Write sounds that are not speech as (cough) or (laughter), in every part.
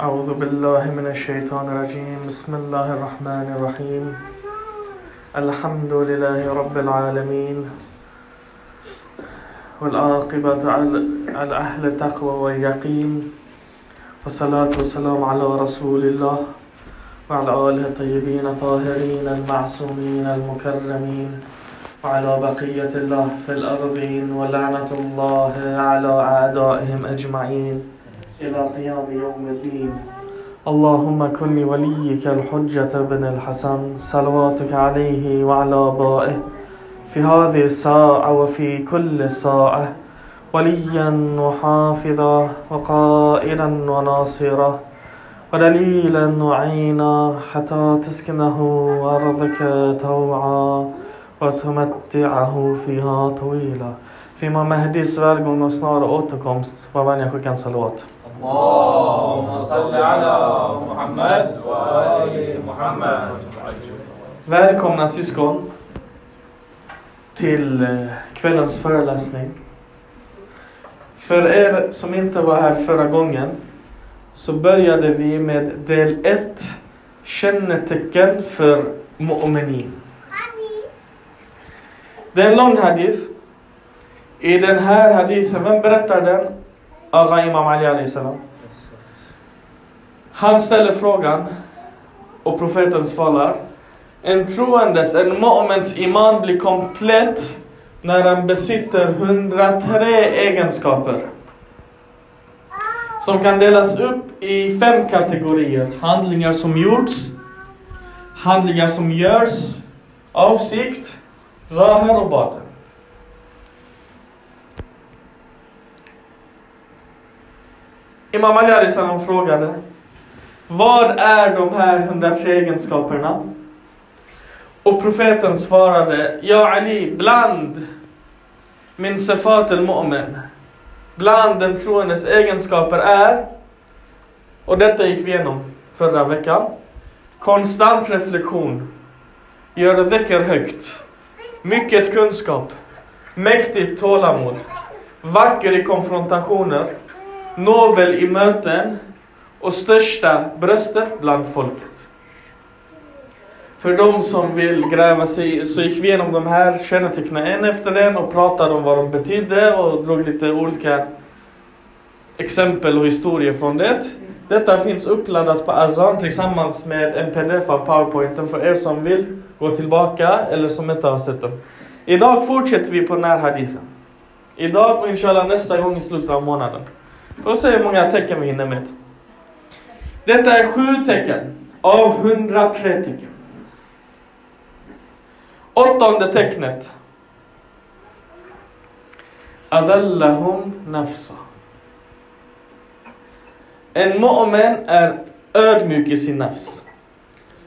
أعوذ بالله من الشيطان الرجيم. بسم الله الرحمن الرحيم. الحمد لله رب العالمين والعاقبة على أهل التقوى واليقين والصلاة والسلام على رسول الله وعلى آله الطيبين الطاهرين المعصومين المكرمين وعلى بقية الله في الأرضين ولعنة الله على أعدائهم أجمعين. إلى قيام يوم الدين اللهم كن وليك الحجة بن الحسن صلواتك عليه وعلى آبائه في هذه الساعة وفي كل ساعة وليا وحافظا وقائلا وناصرا ودليلا وعينا حتى تسكنه أرضك توعا وتمتعه فيها طويلا Fimma Mehdis välgång och snara återkomst var vänliga skicka. اللهم صل على محمد وآل محمد Välkomna syskon till eh, kvällens föreläsning. För er som inte var här förra gången så började vi med del 1 kännetecken för mu'minin. Det är en lång hadith. I den här hadithen, vem berättar den? Agha Imam Ali salam. Han ställer frågan och profeten svarar. En troendes, en mu'mins iman blir komplett när han besitter 103 egenskaper. Som kan delas upp i fem kategorier. Handlingar som gjorts, handlingar som görs, avsikt, zahir och baten. Imam Ali alayhi frågade Vad är de här 103 egenskaperna? Och profeten svarade Ja Ali, bland min sefat al-mu'min Bland den troendes egenskaper är Och detta gick vi igenom förra veckan Konstant reflektion Gör veckor högt Mycket kunskap Mäktigt tålamod Vacker i konfrontationer Nobel i möten och största bröstet bland folket. För de som vill gräva sig så gick vi igenom de här kännetecknen en efter en och pratade om vad de betydde och drog lite olika exempel och historier från det. Detta finns uppladdat på Azan tillsammans med en pdf av powerpointen för er som vill gå tillbaka eller som inte har sett den. Idag fortsätter vi på den här hadithen. Idag och inshallah nästa gång i slutet av månaden. Och se hur många tecken vi hinner med. Detta är sju tecken av 103 tecken. Åttonde tecknet. Adallahum nafsa. En mu'min är ödmjuk i sin nafs.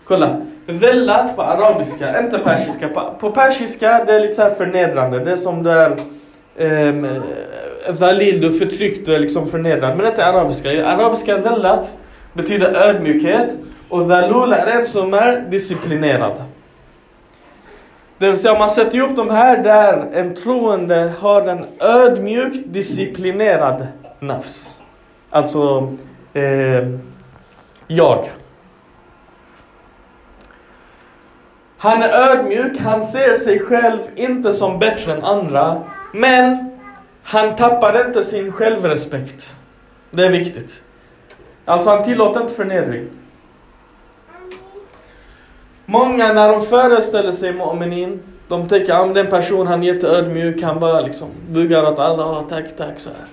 Kolla. Dhellat på arabiska, inte persiska. På, persiska det är lite så här förnedrande. Det är som det är um, valid du är förtryckt, du är liksom förnedrad. Men inte arabiska. I arabiska dhallat betyder ödmjukhet och dhalul är en som är disciplinerad. Det vill säga om man sätter ihop de här där en troende har en ödmjuk, disciplinerad nafs. Alltså eh, jag. Han är ödmjuk, han ser sig själv inte som bättre än andra. Men han tappar inte sin självrespekt. Det är viktigt. Alltså han tillåter inte förnedring. Många när de föreställer sig mu'minin, de tänker att ah, den person han är jätteödmjuk, han bara liksom buggar åt alla, ah, tack, tack så här.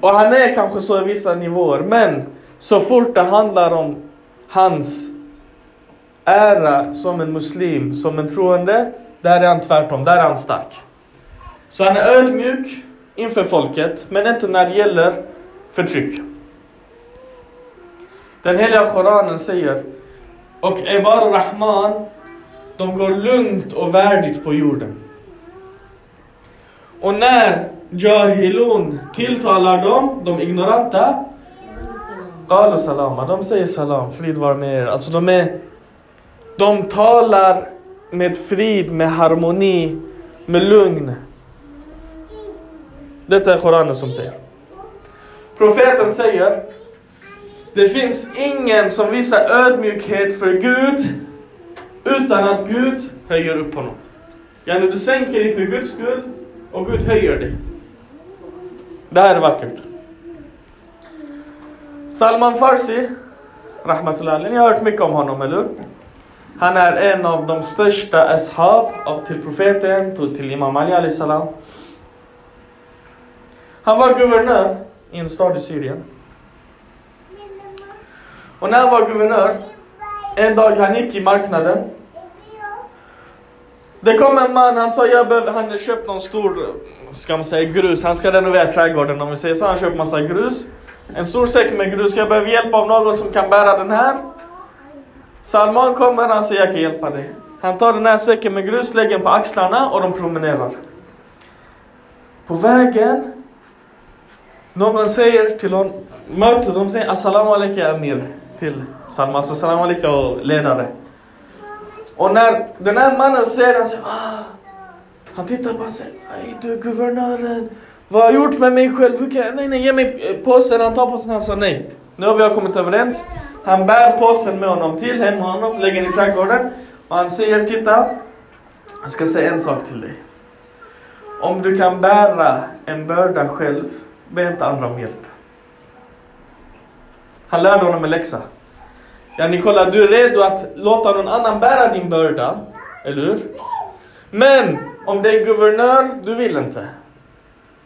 Och han är kanske så i vissa nivåer, men så fort det handlar om hans ära som en muslim, som en troende, där är han tvärtom, där är han stark. Så han är ödmjuk inför folket, men inte när det gäller förtryck. Den heliga Koranen säger Och Ebar Rahman, de går lugnt och värdigt på jorden. Och när Jahilun tilltalar dem, de ignoranta, Qalu salama, de säger salam, frid var med er. Alltså de är, de talar med frid, med harmoni, med lugn. Detta är Koranen som säger. Profeten säger Det finns ingen som visar ödmjukhet för Gud utan att Gud höjer upp honom. Ja, när du sänker dig för Guds skull och Gud höjer dig. Det här är vackert. Salman Farsi, Rahmatullah Ni har hört mycket om honom, eller hur? Han är en av de största ashab av till profeten, till Imam Ali salam. Han var guvernör i en stad i Syrien. Och när han var guvernör, en dag han gick i marknaden. Det kom en man, han sa jag behöver, han har köpt någon stor, ska man säga grus, han ska renovera trädgården om vi säger så, han köpt massa grus. En stor säck med grus, jag behöver hjälp av någon som kan bära den här. Salman kommer, han säger jag kan hjälpa dig. Han tar den här säcken med grus, lägger den på axlarna och de promenerar. På vägen, någon säger till honom, möter de säger Assalamu alaikum Amir till Salman, så Assalamu alaikum och ledare. Och när den här mannen säger han säger ah, han tittar på honom och säger nej du guvernören, vad har jag gjort med mig själv? Hur kan jag? Nej, nej, ge mig påsen. Han tar påsen, han sa nej. Nu har vi kommit överens. Han bär påsen med honom till hem med honom, lägger den i trädgården. Och han säger, titta. Jag ska säga en sak till dig. Om du kan bära en börda själv, be inte andra om hjälp. Han lärde honom en läxa. Ja, Nikola, du är redo att låta någon annan bära din börda, eller hur? Men om det är guvernör, du vill inte.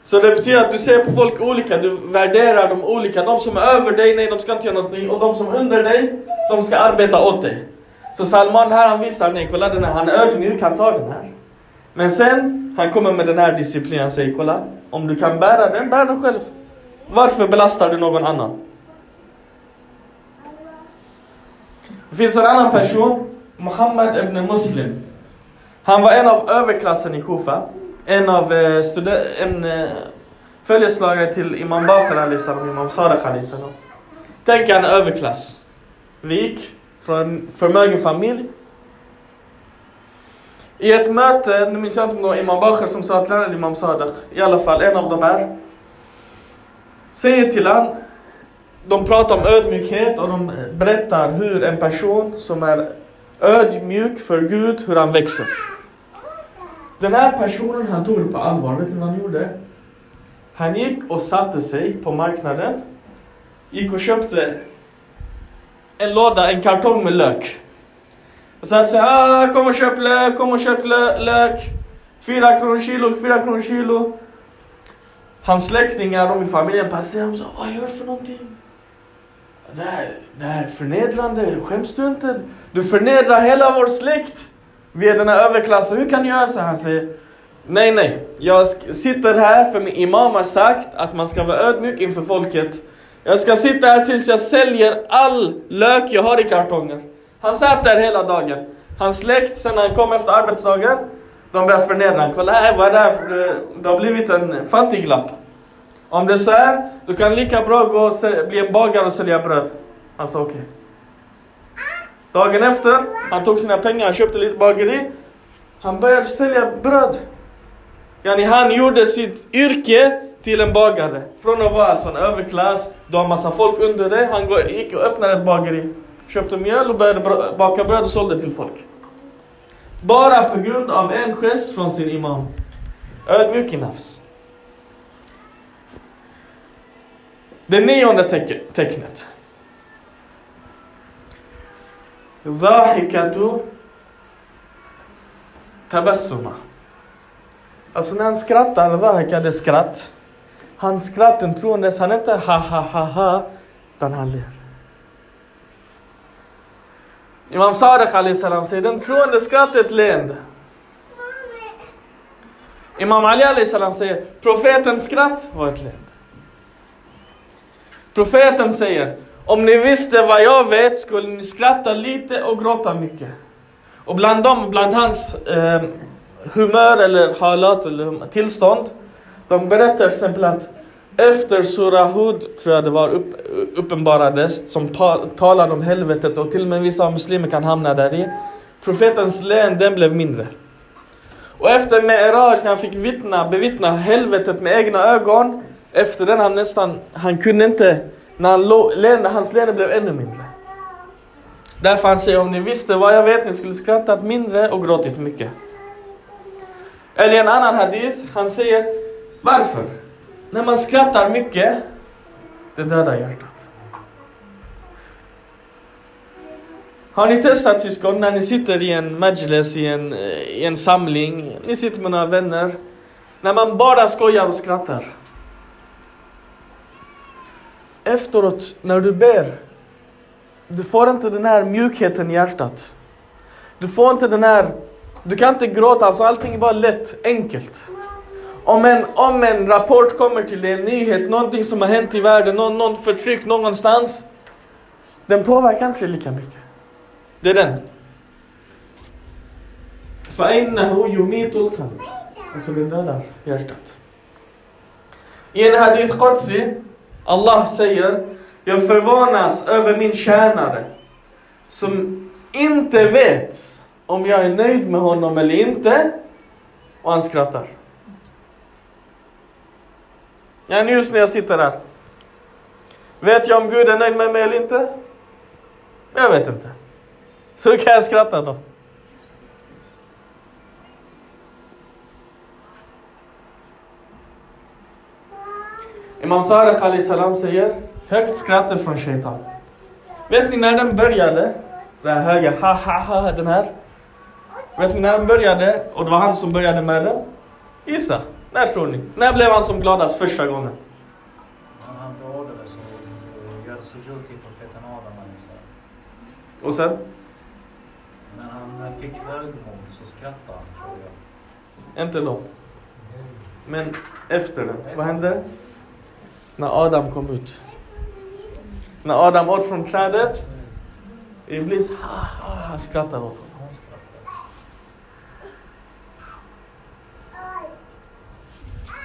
Så det betyder att du ser på folk olika, du värderar dem olika. De som är över dig, nej de ska inte göra någonting. Och de som är under dig, de ska arbeta åt dig. Så Salman här han visar, nej kolla den här, han är ödmjuk, han tar den här. Men sen, han kommer med den här disciplinen, han säger kolla, om du kan bära den, bär den själv. Varför belastar du någon annan? Det finns en annan person, Muhammad ibn Muslim. Han var en av överklassen i Kufa en av eh, en eh, följeslagare till Imam Bakr och Imam Sadiq Ali salam. Tänk en överklass. Rik, från en förmögen familj. I ett möte, nu minns jag inte om det var Imam Bakr som sa till honom, Imam Sadiq, i alla fall en av de här. Säger till honom, de pratar om ödmjukhet och de berättar hur en person som är ödmjuk för Gud, hur han växer. Den här personen han tog det på allvar. Vet ni vad han gjorde? Han gick och satte sig på marknaden. Gick och köpte en låda, en kartong med lök. Och sen så ah, kom och köp lök, kom och köp lök. Fyra kronor kilo, fyra kronor kilo. Hans släktingar, de i familjen passerade och sa, vad gör du för någonting? Det här, det här är förnedrande, skäms du inte? Du förnedrar hela vår släkt. Vi är den här överklassen, hur kan du göra så här? Han säger, nej nej, jag sitter här för min imam har sagt att man ska vara ödmjuk inför folket. Jag ska sitta här tills jag säljer all lök jag har i kartongen. Han satt där hela dagen. Hans släkt, sen när han kom efter arbetsdagen, de började förnedra honom. Kolla här, vad är det här? Det har blivit en fattiglapp. Om det är så här, du kan lika bra gå och bli en bagare och sälja bröd. Han sa okej. Okay. Dagen efter, han tog sina pengar, han köpte lite bageri. Han började sälja bröd. Yani han gjorde sitt yrke till en bagare. Från att vara alltså en överklass, du har massa folk under dig. Han gick och öppnade ett bageri. Köpte mjöl och började baka bröd och sålde till folk. Bara på grund av en gest från sin imam. Ödmjuk i nafs. Det nionde tecknet. Dhahikatu tabassuma. Alltså när han skrattar, dhahika det är skratt. Hans skrattar den troendes, han är inte ha ha ha ha, utan han ler. Imam Sadiq salam säger den troende skrattet är ett leende. Imam Ali salam säger profetens skratt var ett leende. Profeten säger om ni visste vad jag vet skulle ni skratta lite och gråta mycket. Och bland dem, bland hans eh, humör eller halat eller tillstånd. De berättar till exempel att efter Surah Hud, tror jag det var, upp, uppenbarades som talade om helvetet och till och med vissa muslimer kan hamna där i. Profetens län, den blev mindre. Och efter Me'raj, när han fick vittna, bevittna helvetet med egna ögon. Efter den han nästan, han kunde inte när han lo, leende, hans leende blev ännu mindre. Därför han säger om ni visste vad jag vet, ni skulle skrattat mindre och gråtit mycket. Eller i en annan hadith, han säger varför? När man skrattar mycket, det dödar hjärtat. Har ni testat syskon när ni sitter i en majlis, i en, eh, i en samling, ni sitter med några vänner, när man bara skojar och skrattar. Efteråt, när du ber, du får inte den här mjukheten i hjärtat. Du får inte den här, du kan inte gråta, alltså allting är bara lätt, enkelt Om en, om en rapport kommer till dig, en nyhet, någonting som har hänt i världen, någon, någon förtryck någonstans. Den påverkar inte lika mycket. Det är den. فَإِنَّهُ يُمِيتُ الْقَلْبِ Alltså den dödar hjärtat. I en hadith Qudsi, Allah säger Jag förvånas över min tjänare som inte vet om jag är nöjd med honom eller inte och han skrattar. Ja, just när jag sitter här. Vet jag om Gud är nöjd med mig eller inte? Jag vet inte. Så kan jag skratta då. Imam Sadiq salam säger högt skratt är från shaitan. Vet ni när den började? Den här höga ha ha ha den här. Vet ni när den började? Och det var han som började med den? Gissa. När tror ni? När blev han som gladast första gången? Han beordrades att göra sujud till profeten Adam. Och sen? När han fick högmod så skrattade han tror jag. Inte då. Men efter det. Vad hände? När Adam kom ut. När Adam åt från trädet. Iblis ha, ha, ha, skrattade åt honom. Han skrattade.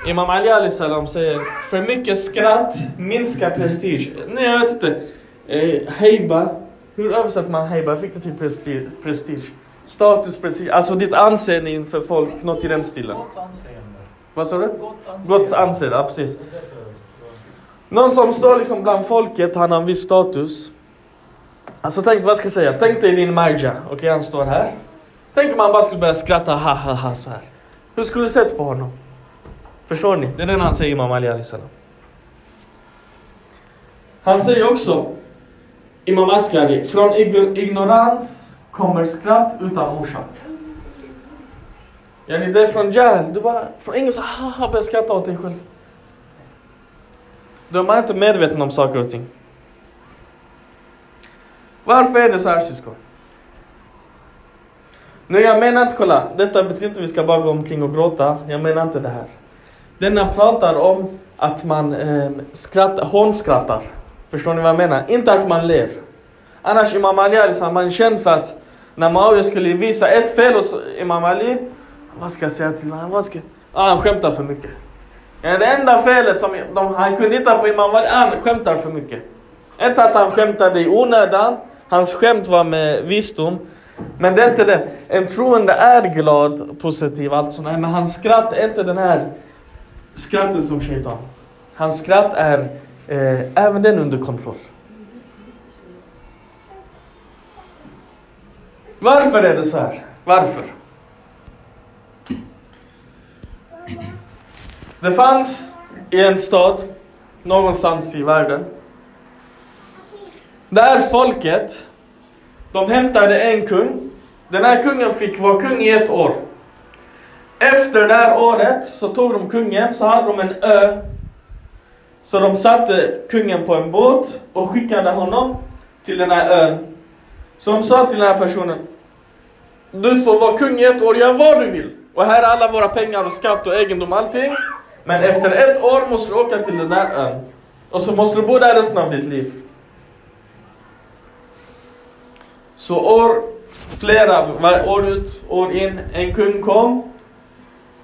Imam Ali Ali salam säger för mycket skratt minskar prestige. Nej jag vet inte. Eh, heiba. Hur översätter man heiba? Jag fick det till prestige. prestige. Status, prestige. Alltså ditt anseende inför folk. Något i den stilen. Gott anseende. Vad sa du? Gott anseende. Gott anseende, ja precis. Någon som står liksom bland folket, han har en viss status. Alltså tänk, vad ska jag säga? Tänk dig din Marja, okej han står här. Tänk om han bara skulle börja skratta ha ha ha så här. Hur skulle du sett på honom? Förstår ni? Det är den han säger Imam Ali Ali salam. Han säger också, Imam Askari, från ignorans kommer skratt utan orsak. Yani det är från jahl, du bara, från ingen, ha ah, ah, ha börjar skratta åt dig själv. Då är man inte medveten om saker och ting. Varför är det så här syskon? Nu jag menar inte, kolla, detta betyder inte att vi ska bara gå omkring och gråta. Jag menar inte det här. Denna pratar om att man eh, skrattar, hånskrattar. Förstår ni vad jag menar? Inte att man ler. Annars Imam Ali liksom, man är känd för att när Muawiya skulle visa ett fel hos Imam Ali, vad ska jag säga till honom? Vad ska... Ah, han skämtar för mycket. Ja, det enda felet som de, han kunde hitta på Imam Ali, han skämtar för mycket. Inte att han skämtade i onödan, hans skämt var med visdom. Men det är inte det. En troende är glad, positiv, allt sånt här. Men hans skratt är inte den här skrattet som shaitan. Hans skratt är eh, även den under kontroll. Varför är det så här? Varför? Det fanns i en stad någonstans i världen där folket de hämtade en kung. Den här kungen fick vara kung i ett år. Efter det här året så tog de kungen, så hade de en ö. Så de satte kungen på en båt och skickade honom till den här ön. Så de sa till den här personen Du får vara kung i ett år, gör vad du vill. Och här är alla våra pengar och skatt och egendom och allting. Men efter ett år måste du åka till den där ön. Och så måste du bo där resten av ditt liv. Så år, flera, år ut, år in, en kung kom.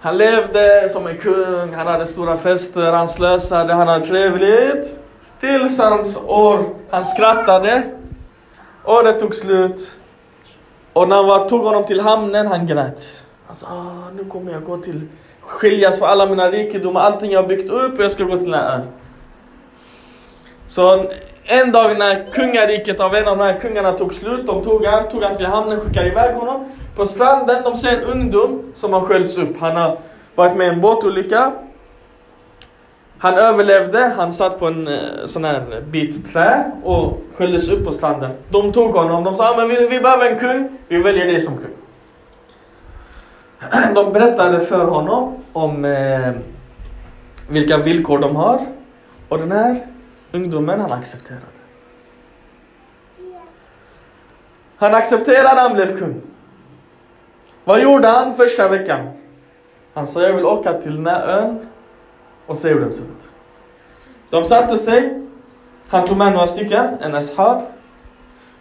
Han levde som en kung, han hade stora fester, han slösade, han hade trevligt. Tills hans år, han skrattade. Året tog slut. Och när han tog honom till hamnen, han grät. Han sa, ah, nu kommer jag gå till, skiljas från alla mina rikedomar, allting jag har byggt upp och jag ska gå till den här ön. Så en dag när kungariket av en av de här kungarna tog slut, de tog han, tog han till hamnen, skickade iväg honom. På stranden, de ser en ungdom som har sköljts upp. Han har varit med i en båtolycka. Han överlevde, han satt på en eh, sån här bit trä och sköljdes upp på stranden. De tog honom, de sa men vi, vi behöver en kung, vi väljer dig som kung. (clears throat) De berättade för honom om eh, vilka villkor de har. Och den här ungdomen, han accepterade. Han accepterade, han blev kung. Vad gjorde han första veckan? Han sa jag vill åka till den här ön och se hur den ser ut. De satte sig, han tog med några stycken, en ashab.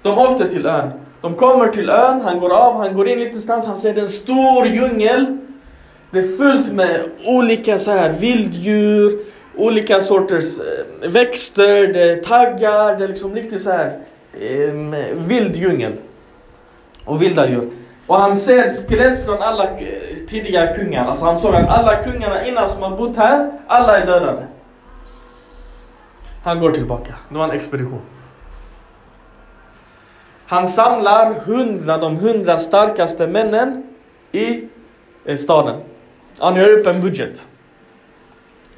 De åkte till ön. De kommer till ön, han går av, han går in lite stans, han ser en stor djungel. Det är fullt med olika så här vilddjur, olika sorters eh, växter, det är taggar, det är liksom riktigt så här eh, vild djungel. Och vilda djur. Och han ser skelett från alla tidigare kungar. Alltså han såg att alla kungarna innan som har bott här, alla är dödade. Han går tillbaka. Det var en expedition. Han samlar hundra, de hundra starkaste männen i staden. Han gör upp en budget.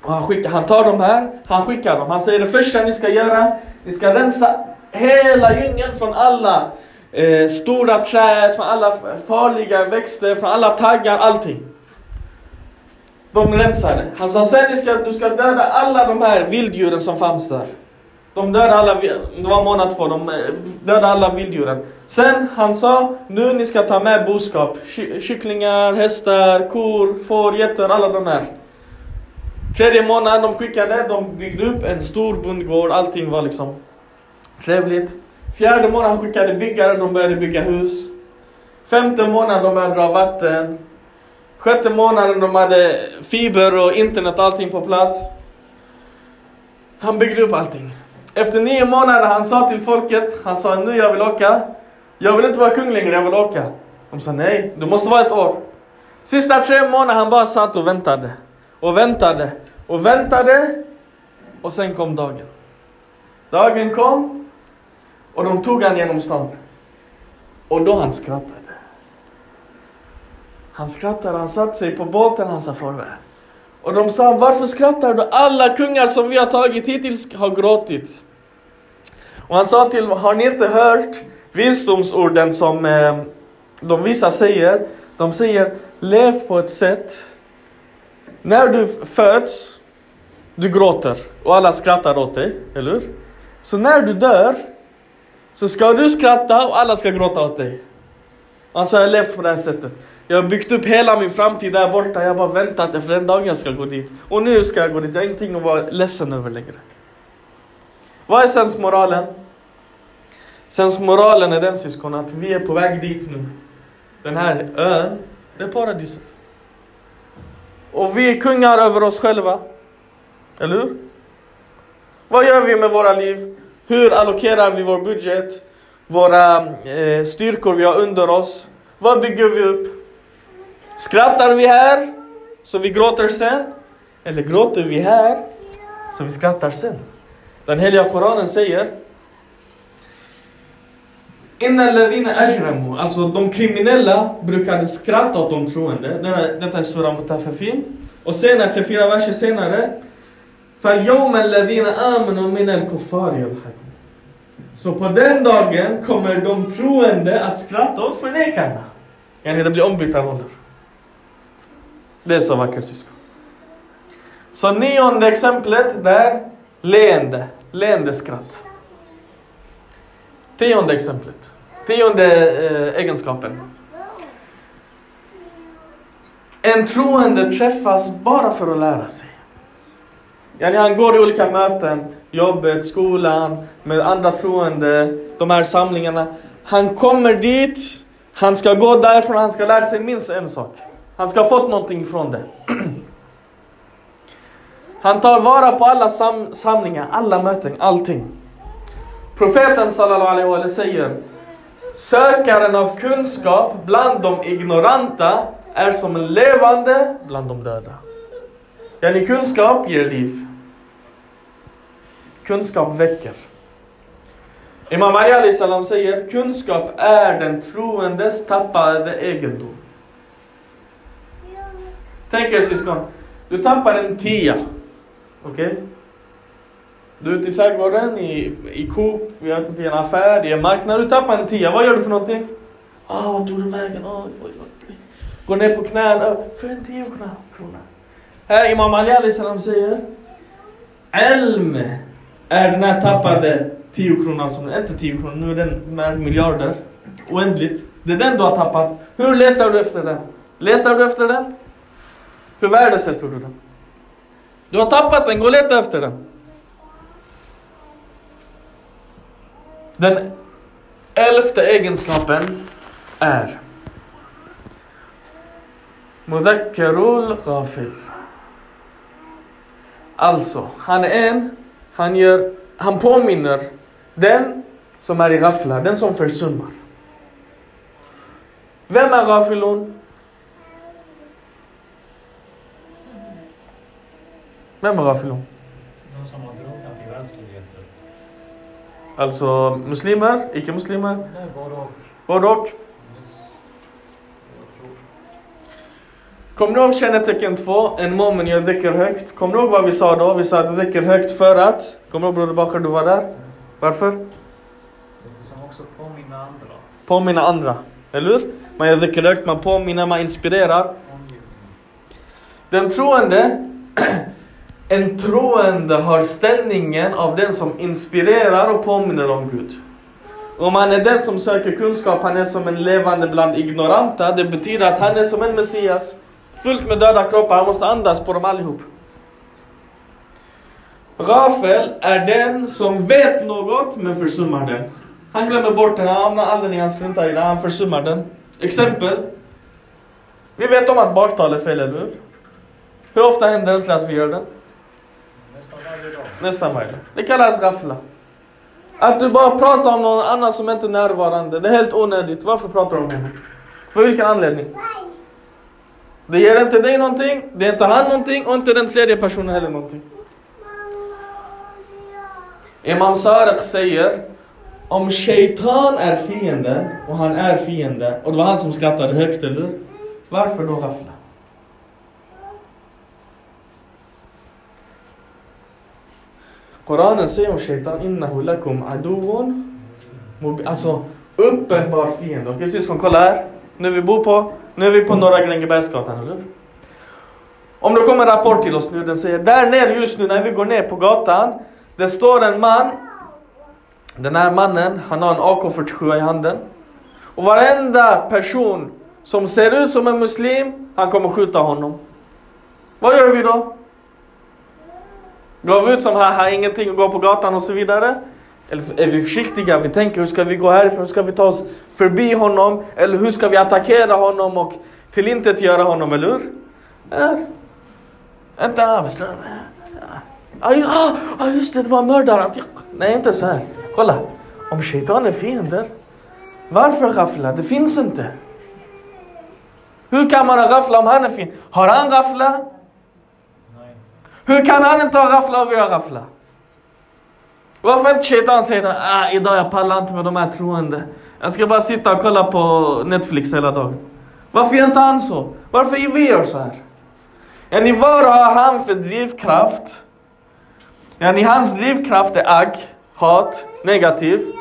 Och han, skickar, han tar de här, han skickar dem. Han säger det första ni ska göra, ni ska rensa hela djungeln från alla eh, stora träd, från alla farliga växter, från alla taggar, allting. De rensade. Han sa sen ni ska, du ska döda alla de här vilddjuren som fanns där. De dödade alla, det var månad två, de eh, dödade alla vilddjuren. Sen han sa, nu ni ska ta med boskap. Kycklingar, hästar, kor, får, getter, alla de här. Tredje månaden de skickade, de byggde upp en stor bondgård, allting var liksom trevligt. Fjärde månaden skickade byggare, de började bygga hus. Femte månaden de började dra vatten. Sjätte månaden de hade fiber och internet och allting på plats. Han byggde upp allting. Efter nio månader han sa till folket, han sa nu jag vill åka. Jag vill inte vara kung längre, jag vill åka. De sa nej, du måste vara ett år. Sista tre månader han bara satt och väntade. Och väntade. Och väntade. Och sen kom dagen. Dagen kom. Och de tog han genom stan. Och då han skrattade. Han skrattade, han satte sig på båten, han sa farväl. Och de sa, varför skrattar du? Alla kungar som vi har tagit hittills har gråtit. Och han sa till dem, har ni inte hört visdomsorden som eh, de vissa säger? De säger, lev på ett sätt. När du föds, du gråter och alla skrattar åt dig, eller hur? Så när du dör, så ska du skratta och alla ska gråta åt dig. Alltså jag har levt på det här sättet. Jag har byggt upp hela min framtid där borta. Jag har bara väntat efter den dagen jag ska gå dit. Och nu ska jag gå dit. Jag har ingenting att vara ledsen över längre. Vad är sensmoralen? Sensmoralen är den syskon att vi är på väg dit nu. Den här ön, det är paradiset. Och vi är kungar över oss själva. Eller hur? Vad gör vi med våra liv? Hur allokerar vi vår budget? Våra eh, styrkor vi har under oss? Vad bygger vi upp? Skrattar vi här så vi gråter sen? Eller gråter vi här så vi skrattar sen? Den heliga Koranen säger Innan ladina ajramu, alltså de kriminella brukade skratta åt de troende. Detta är Surah Mutafafin. Och senare, 34 verser senare فَالْيَوْمَ الَّذِينَ آمَنُوا مِنَ الْكُفَّارِ يَضْحَكُونَ Så på den dagen kommer de troende att skratta åt förnekarna. Yani det blir ombytta roller. Det är så vackert syskon. Så nionde exemplet där, leende. Leende skratt. Tionde exemplet. Tionde eh, egenskapen. En troende träffas bara för att lära sig. Yani han går i olika möten, jobbet, skolan, med andra troende, de här samlingarna. Han kommer dit, han ska gå därifrån, han ska lära sig minst en sak. Han ska ha fått någonting från det. (clears throat) Han tar vara på alla sam samlingar, alla möten, allting. Profeten sallallahu alaihi wa säger Sökaren av kunskap bland de ignoranta är som en levande bland de döda. Yani kunskap ger liv kunskap väcker. Imam Ali Ali salam säger kunskap är den troendes tappade egendom. Tänk er syskon, du tappar en tia. Okej? Okay? Du är ute i trädgården, i, i Coop, vi vet inte, i en affär, i en marknad. Du tappar en tia. Vad gör du för någonting? Ah, oh, vart tog den vägen? Oh, oj, oj. Går ner på knäna. Ah, för en tio krona. Här Imam Ali Ali salam säger. Elm är den här tappade 10 kronan som, inte 10 kronor, nu är den värd miljarder. Oändligt. Det är den du har tappat. Hur letar du efter den? Letar du efter den? Hur värdesätter du den? Du har tappat den, gå och leta efter den. Den elfte egenskapen är Mudhakkarul ghafil. Alltså, han är en, han, gör, han påminner den som är i ghafla, den som försummar. Vem är ghafilun? Vem är ghafilun? De som har drunknat i världsligheter. Alltså muslimer, icke-muslimer, Nej, både och. både och. Yes. Jag tror. Kommer ni ihåg kännetecken två? En mumin gör dhikr högt. Kommer ni ihåg vad vi sa då? Vi sa att dhikr högt för att... Kommer du ihåg Broder Bakar, du var där? Varför? Lite som också påminner andra. Påminna andra. Eller hur? Man gör dhikr högt, man påminner, man inspirerar. Den troende, (clears throat) en troende har ställningen av den som inspirerar och påminner om Gud. Om han är den som söker kunskap, han är som en levande bland ignoranta. Det betyder att han är som en Messias. Fullt med döda kroppar, han måste andas på dem allihop. Rafel är den som vet något men försummar den. Han glömmer bort den, han hamnar aldrig i han struntar i den, han försummar den. Exempel. Vi vet om att baktal är fel, eller hur? Hur ofta händer det inte att vi gör den? Nästan varje dag. Nästan varje dag. Det kallas raffla. Att du bara pratar om någon annan som inte är närvarande, det är helt onödigt. Varför pratar du om henne? För vilken anledning? Det ger inte dig någonting, det ger inte han någonting och inte den tredje personen heller någonting. Imam Sarek säger om shaitan är fienden och han är fiende och det var han som skrattade högt, eller hur? Varför då gaffla? Koranen säger om shaitan innahu lakum aduun. Alltså uppenbar fiende. Okej syskon, kolla här. Nu vi bor på, nu är vi på Norra Grängebergsgatan, eller hur? Om det kommer en rapport till oss nu, den säger där nere just nu när vi går ner på gatan, det står en man. Den här mannen, han har en AK47 i handen. Och varenda person som ser ut som en muslim, han kommer skjuta honom. Vad gör vi då? Går vi ut som här, här ingenting och går på gatan och så vidare? Eller är vi försiktiga? Vi tänker hur ska vi gå härifrån? Hur ska vi ta oss förbi honom? Eller hur ska vi attackera honom och tillintetgöra honom, eller hur? Äh. Vänta. Ja, ja, ja, just det, det var mördaren. Nej, inte så här. Kolla. Om shaitan är fiender, varför gaffla? Det finns inte. Hur kan man gaffla om han är fiende? Har han gaffla? Nej. Hur kan han inte ha gaffla och vi har gaffla? Varför inte shaitan säger att ah, idag jag pallar inte med de här troende. Jag ska bara sitta och kolla på Netflix hela dagen. Varför gör inte han så? Varför gör vi gör så här? Yani vad har han för drivkraft? Yani hans drivkraft är agg, hat, negativ.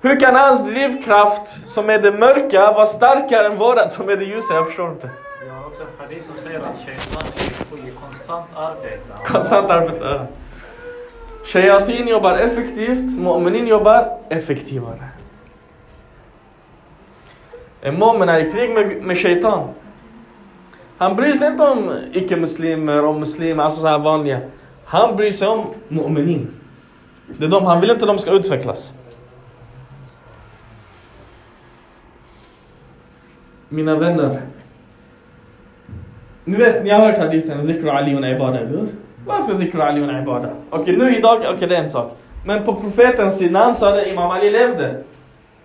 Hur kan hans drivkraft som är det mörka vara starkare än våran som är det ljusa? Jag förstår inte. Vi har också en hadith som säger att shaitan är konstant arbete. Konstant arbete. ja. Shayatin jobbar effektivt, mu'minin jobbar effektivare. En mu'min är i krig med, med shaitan. Han bryr sig inte om icke-muslimer och muslimer, alltså så här vanliga. Han bryr sig om mu'minin. Det är de, han vill inte de ska utvecklas. Mina vänner. Ni vet, ni har hört hadithen Zikru Ali och Ibada, eller hur? Varför Dhikr Ali och Ibada? Okej, nu idag, okej det är en sak. Men på profetens tid, när han sa det, Imam Ali levde.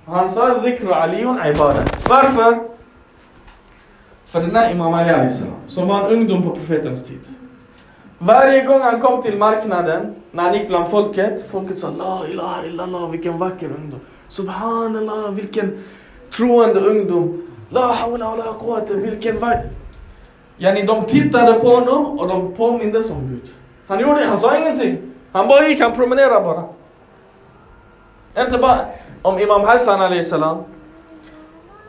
Han sa Dhikr Ali Ibada. Varför? För den här Imam Ali som var en ungdom på profetens tid. Varje gång han kom till marknaden, när han gick bland folket, folket sa La ilaha illallah, vilken vacker ungdom. Subhanallah, vilken troende ungdom. La hawla wa la quwwata, vilken vacker. Yani de tittade på honom och de påmindes om Gud. Han gjorde han sa ingenting. Han bara gick, han promenerade bara. Inte bara om Imam Hassan Ali salam.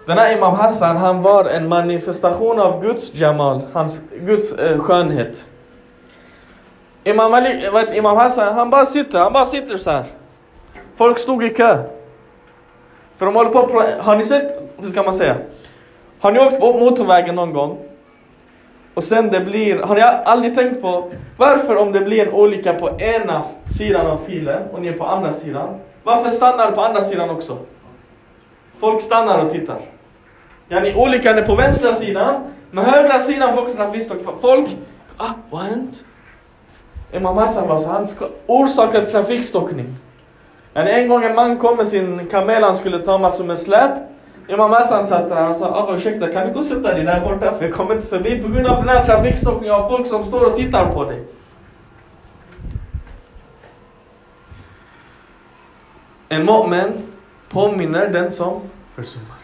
Den här Imam Hassan, han var en manifestation av Guds Jamal, hans, Guds eh, skönhet. Imam, Ali, vet, Imam Hassan, han bara sitter, han bara sitter så här. Folk stod i kö. För de håller på har ni sett, hur ska man säga? Har ni åkt på motorvägen någon gång? Och sen det blir, har ni aldrig tänkt på varför om det blir en olycka på ena sidan av filen och ni är på andra sidan, varför stannar på andra sidan också? Folk stannar och tittar. Yani olyckan är på vänstra sidan, men högra sidan folk trafikstock. Folk, ah, vad har hänt? Imam Hassan var så, han orsakade trafikstockning. Yani en gång en man kom med sin kamel han skulle ta massor med släp. Imam Hassan satt där och sa, ah, ursäkta kan du gå och sätta dig där borta för jag kommer inte förbi på grund av den här trafikstockningen av folk som står och tittar på dig. En mu'min påminner den som försummar.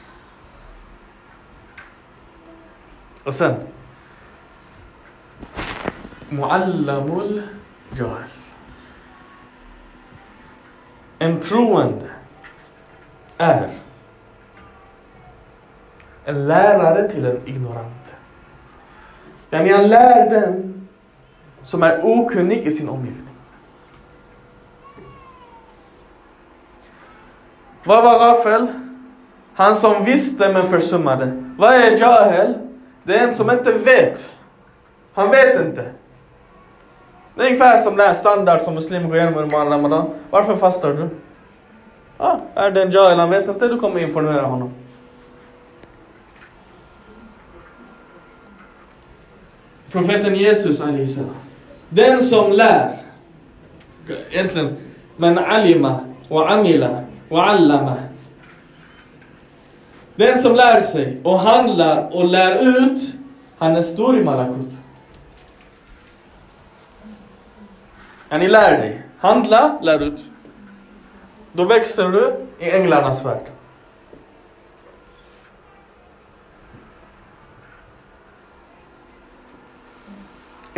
Och sen. Muallamul jahil. En troende är en lärare till en ignorant. Yani han lär den som är okunnig i sin omgivning. Vad var Rafel? Han som visste men försummade. Vad är Jahel? Det är en som inte vet. Han vet inte. Det är ungefär som den här standard som muslimer går igenom under Ramadan. Varför fastar du? Ah, är det en Jahel han vet inte, du kommer informera honom. Profeten Jesus salam. Den som lär, egentligen, men alima och amila och allama. Den som lär sig och handlar och lär ut, han är stor i Malakut. Ja, ni lär dig. Handla, lär ut. Då växer du i änglarnas värld.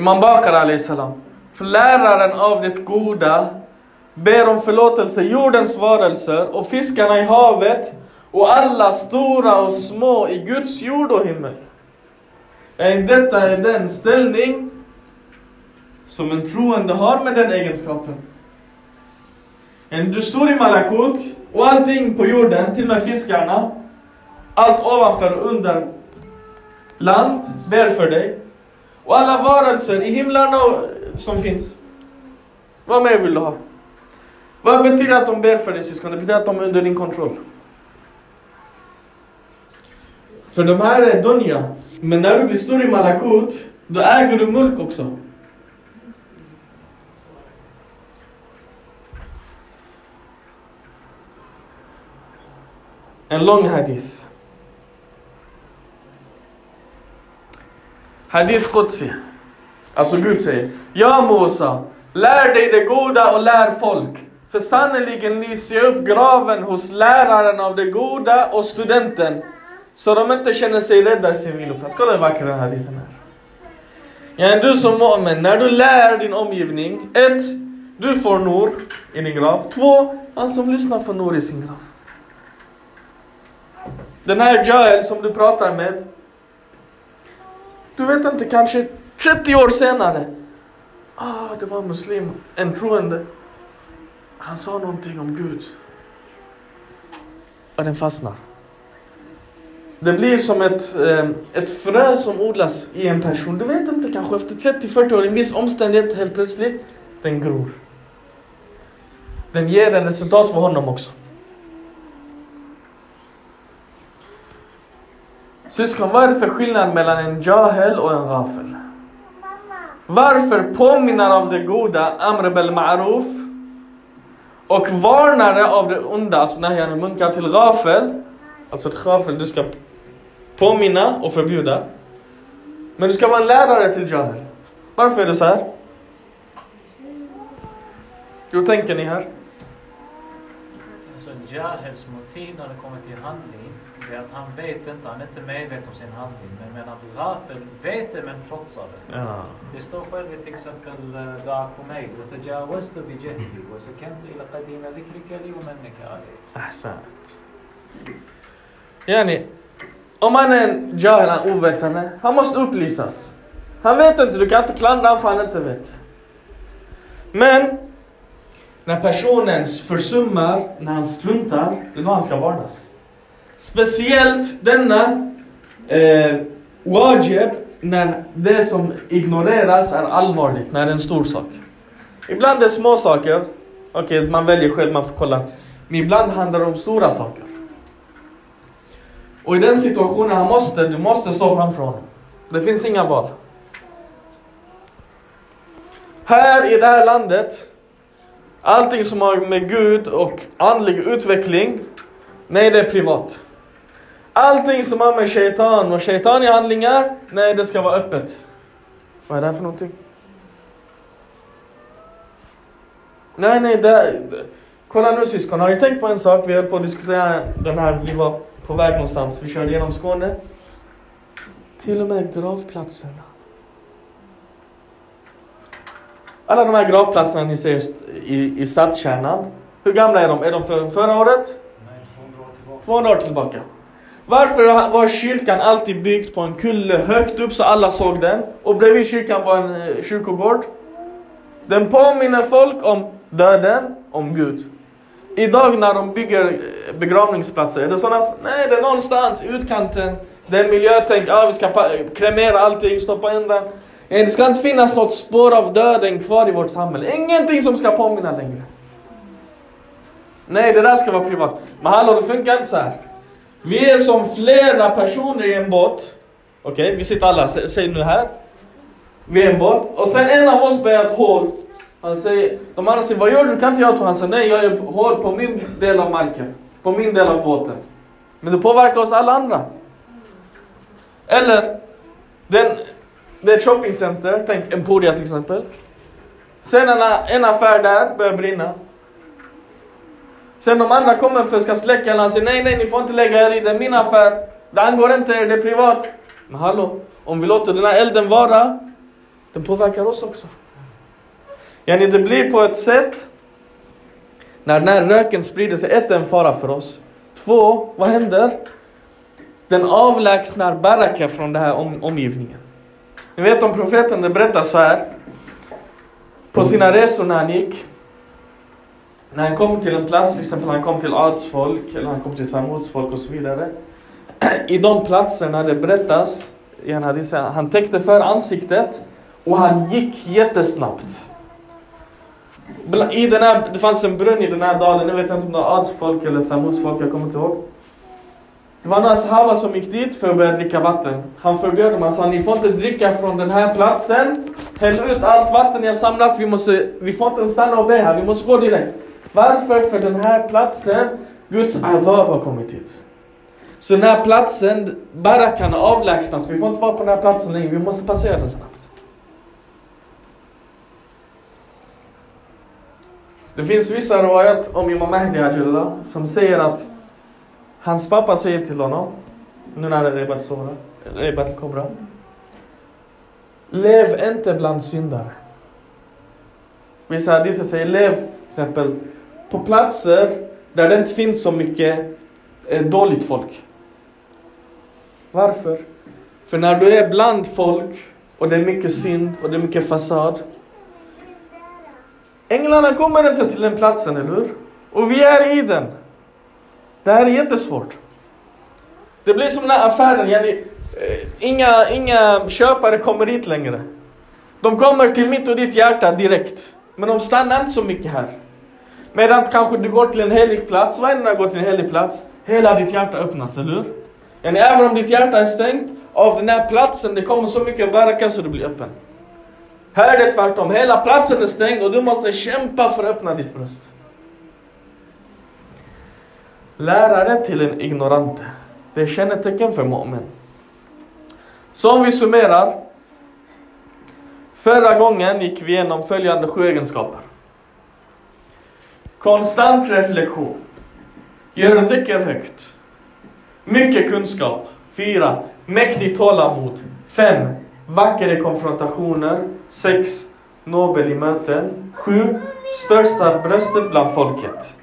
Imam Bakar salam. För läraren av det goda ber om förlåtelse jordens varelser och fiskarna i havet och alla stora och små i Guds jord och himmel. Detta är den ställning som en troende har med den egenskapen. Du står i Malakut och allting på jorden, till och med fiskarna, allt ovanför och under land ber för dig. Och alla varelser i himlarna som finns. Vad mer vill du ha? Vad betyder att de ber för dig syskon? Det betyder att de är under din kontroll. För de här är dunja. Men när du blir stor i Malakut, då äger du mulk också. En lång hadith. Hadith Qudsi. Alltså Gud säger, Ja Mosa, lär dig det goda och lär folk. För sannerligen lyser jag upp graven hos läraren av det goda och studenten. Så de inte känner sig rädda i sin viloplats. Kolla hur vacker den här hadithen är. Ja, du som mu'min, när du lär din omgivning. Ett, du får Nor i din grav. Två, han som lyssnar får Nor i sin grav. Den här Jael som du pratar med. Du vet inte, kanske 30 år senare. Ah, det var en muslim, en troende. Han sa någonting om Gud. Och den fastnar. Det blir som ett, eh, ett frö som odlas i en person. Du vet inte, kanske efter 30-40 år, i en viss omständighet helt plötsligt, den gror. Den ger en resultat för honom också. Syskon, vad är det för skillnad mellan en jahel och en ghafel? Varför påminner av det goda, amr bel ma'ruf, och varnare av det onda, alltså nahyan munkar till ghafel, alltså ett ghafel, du ska påminna och förbjuda. Men du ska vara en lärare till jahel. Varför är det så här? Hur tänker ni här? Alltså Jahels motiv när det kommer till handling, det är att han vet inte, han är inte medveten om sin handling. Men medan Rafel vet det men trotsar det. Ja. Det står själv i till exempel eh, دعك حميد وتجاوزت بجهلي وسكنت إلى قديم ذكرك لي ومنك علي. Ahsant. Yani, om man är en jahil, en ovetande, han måste upplysas. Han vet inte, du kan inte klandra honom för han inte vet. Men, när personen försummar, när han struntar, det är då han ska varnas. Speciellt denna eh, wajib, när det som ignoreras är allvarligt, när det är en stor sak. Ibland är det små saker, okej man väljer själv, man får kolla. Men ibland handlar det om stora saker. Och i den situationen, han måste, du måste stå framför honom. Det finns inga val. Här i det här landet, allting som har med Gud och andlig utveckling, nej det är privat. Allting som har med shaitan och shaitaniga handlingar, nej det ska vara öppet. Vad är det här för någonting? Nej, nej, det, det. Kolla nu syskon, har ni tänkt på en sak? Vi höll på att diskutera den här, vi var på väg någonstans, vi körde genom Skåne. Till och med gravplatserna. Alla de här gravplatserna ni ser i, i stadskärnan. Hur gamla är de? Är de för förra året? Nej, 200 år tillbaka. 200 år tillbaka. Varför var kyrkan alltid byggd på en kulle högt upp så alla såg den? Och bredvid kyrkan var en eh, kyrkogård. Den påminner folk om döden, om Gud. Idag när de bygger eh, begravningsplatser, är det sådana? Nej, det är någonstans i utkanten. Det är miljötänk, ah, vi ska kremera allting, stoppa in den. Eh, det ska inte finnas något spår av döden kvar i vårt samhälle. Ingenting som ska påminna längre. Nej, det där ska vara privat. Men hallå, det funkar inte så här. Vi är som flera personer i en båt. Okej, vi sitter alla, sä- säg nu här. Vi är en båt. Och sen en av oss börjar ett hål. Han säger, de andra säger, vad gör du? Kan inte jag ta? Han säger, nej jag gör hål på min del av marken. På min del av båten. Men det påverkar oss alla andra. Eller, den, det är ett shoppingcenter, tänk Emporia till exempel. Sen en, en affär där börjar brinna. Sen de andra kommer för att ska släcka den, han säger nej, nej, ni får inte lägga er i, det är min affär. Det angår inte er, det är privat. Men hallå, om vi låter den här elden vara, den påverkar oss också. Yani det blir på ett sätt, när den här röken sprider sig, ett, är en fara för oss. Två, vad händer? Den avlägsnar baraka från den här om, omgivningen. Ni vet om profeten, det berättas så här. På sina resor när han gick, när han kom till en plats, till exempel han kom till Ads folk, eller han kom till Tamuds folk och så vidare. (clears throat) I de platserna det berättas, i en hadith, han täckte för ansiktet och han gick jättesnabbt. I den här, det fanns en brunn i den här dalen, jag vet inte om det var Ads folk eller Tamuds folk, jag kommer inte ihåg. Det var några sahaba som gick dit för att börja dricka vatten. Han förbjöd dem, han sa ni får inte dricka från den här platsen. Häll ut allt vatten ni har samlat, vi, måste, vi får inte stanna och be här, vi måste gå direkt. Varför? För den här platsen, Guds avab har kommit hit. Så den här platsen, bara kan avlägsnas. Vi får inte vara på den här platsen längre, vi måste passera den snabbt. Det finns vissa rawayat om Imam Mahdi Ajullah som säger att hans pappa säger till honom, nu när han är Rebat Kobra. Lev inte bland syndare. Vissa hadither säger lev till exempel på platser där det inte finns så mycket eh, dåligt folk. Varför? För när du är bland folk och det är mycket synd och det är mycket fasad. Änglarna kommer inte till den platsen, eller hur? Och vi är i den. Det här är jättesvårt. Det blir som den här affären, yani, eh, inga, inga köpare kommer dit längre. De kommer till mitt och ditt hjärta direkt. Men de stannar inte så mycket här. Medan kanske du går till en helig plats, vad händer när du går till en helig plats? Hela ditt hjärta öppnas, eller hur? Yani, även om ditt hjärta är stängt, av den här platsen, det kommer så mycket baraka så du blir öppen. Här är det tvärtom, hela platsen är stängd och du måste kämpa för att öppna ditt bröst. Lärare till en ignorant. Det är kännetecken för mu'min. Så om vi summerar. Förra gången gick vi igenom följande sju egenskaper. Konstant reflektion. Gör dhikr högt. Mycket kunskap. 4. Mäktigt tålamod. 5. Vackra konfrontationer. 6. Nobel i möten. 7. Största bröstet bland folket.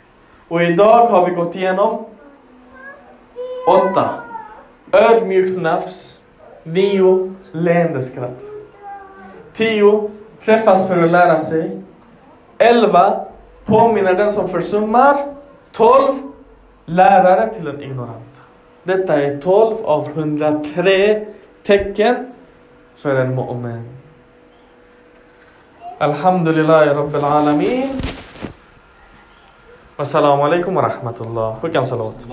Och idag har vi gått igenom 8. Ödmjukt nafs. 9. Leende skratt. 10. Träffas för att lära sig. 11 påminner den som försummar 12 lärare till den ignoranta. Detta är 12 av 103 tecken för en mu'min. Alhamdulillah Rabbil Alamin. Wassalamu alaikum wa rahmatullah. Skicka en salat.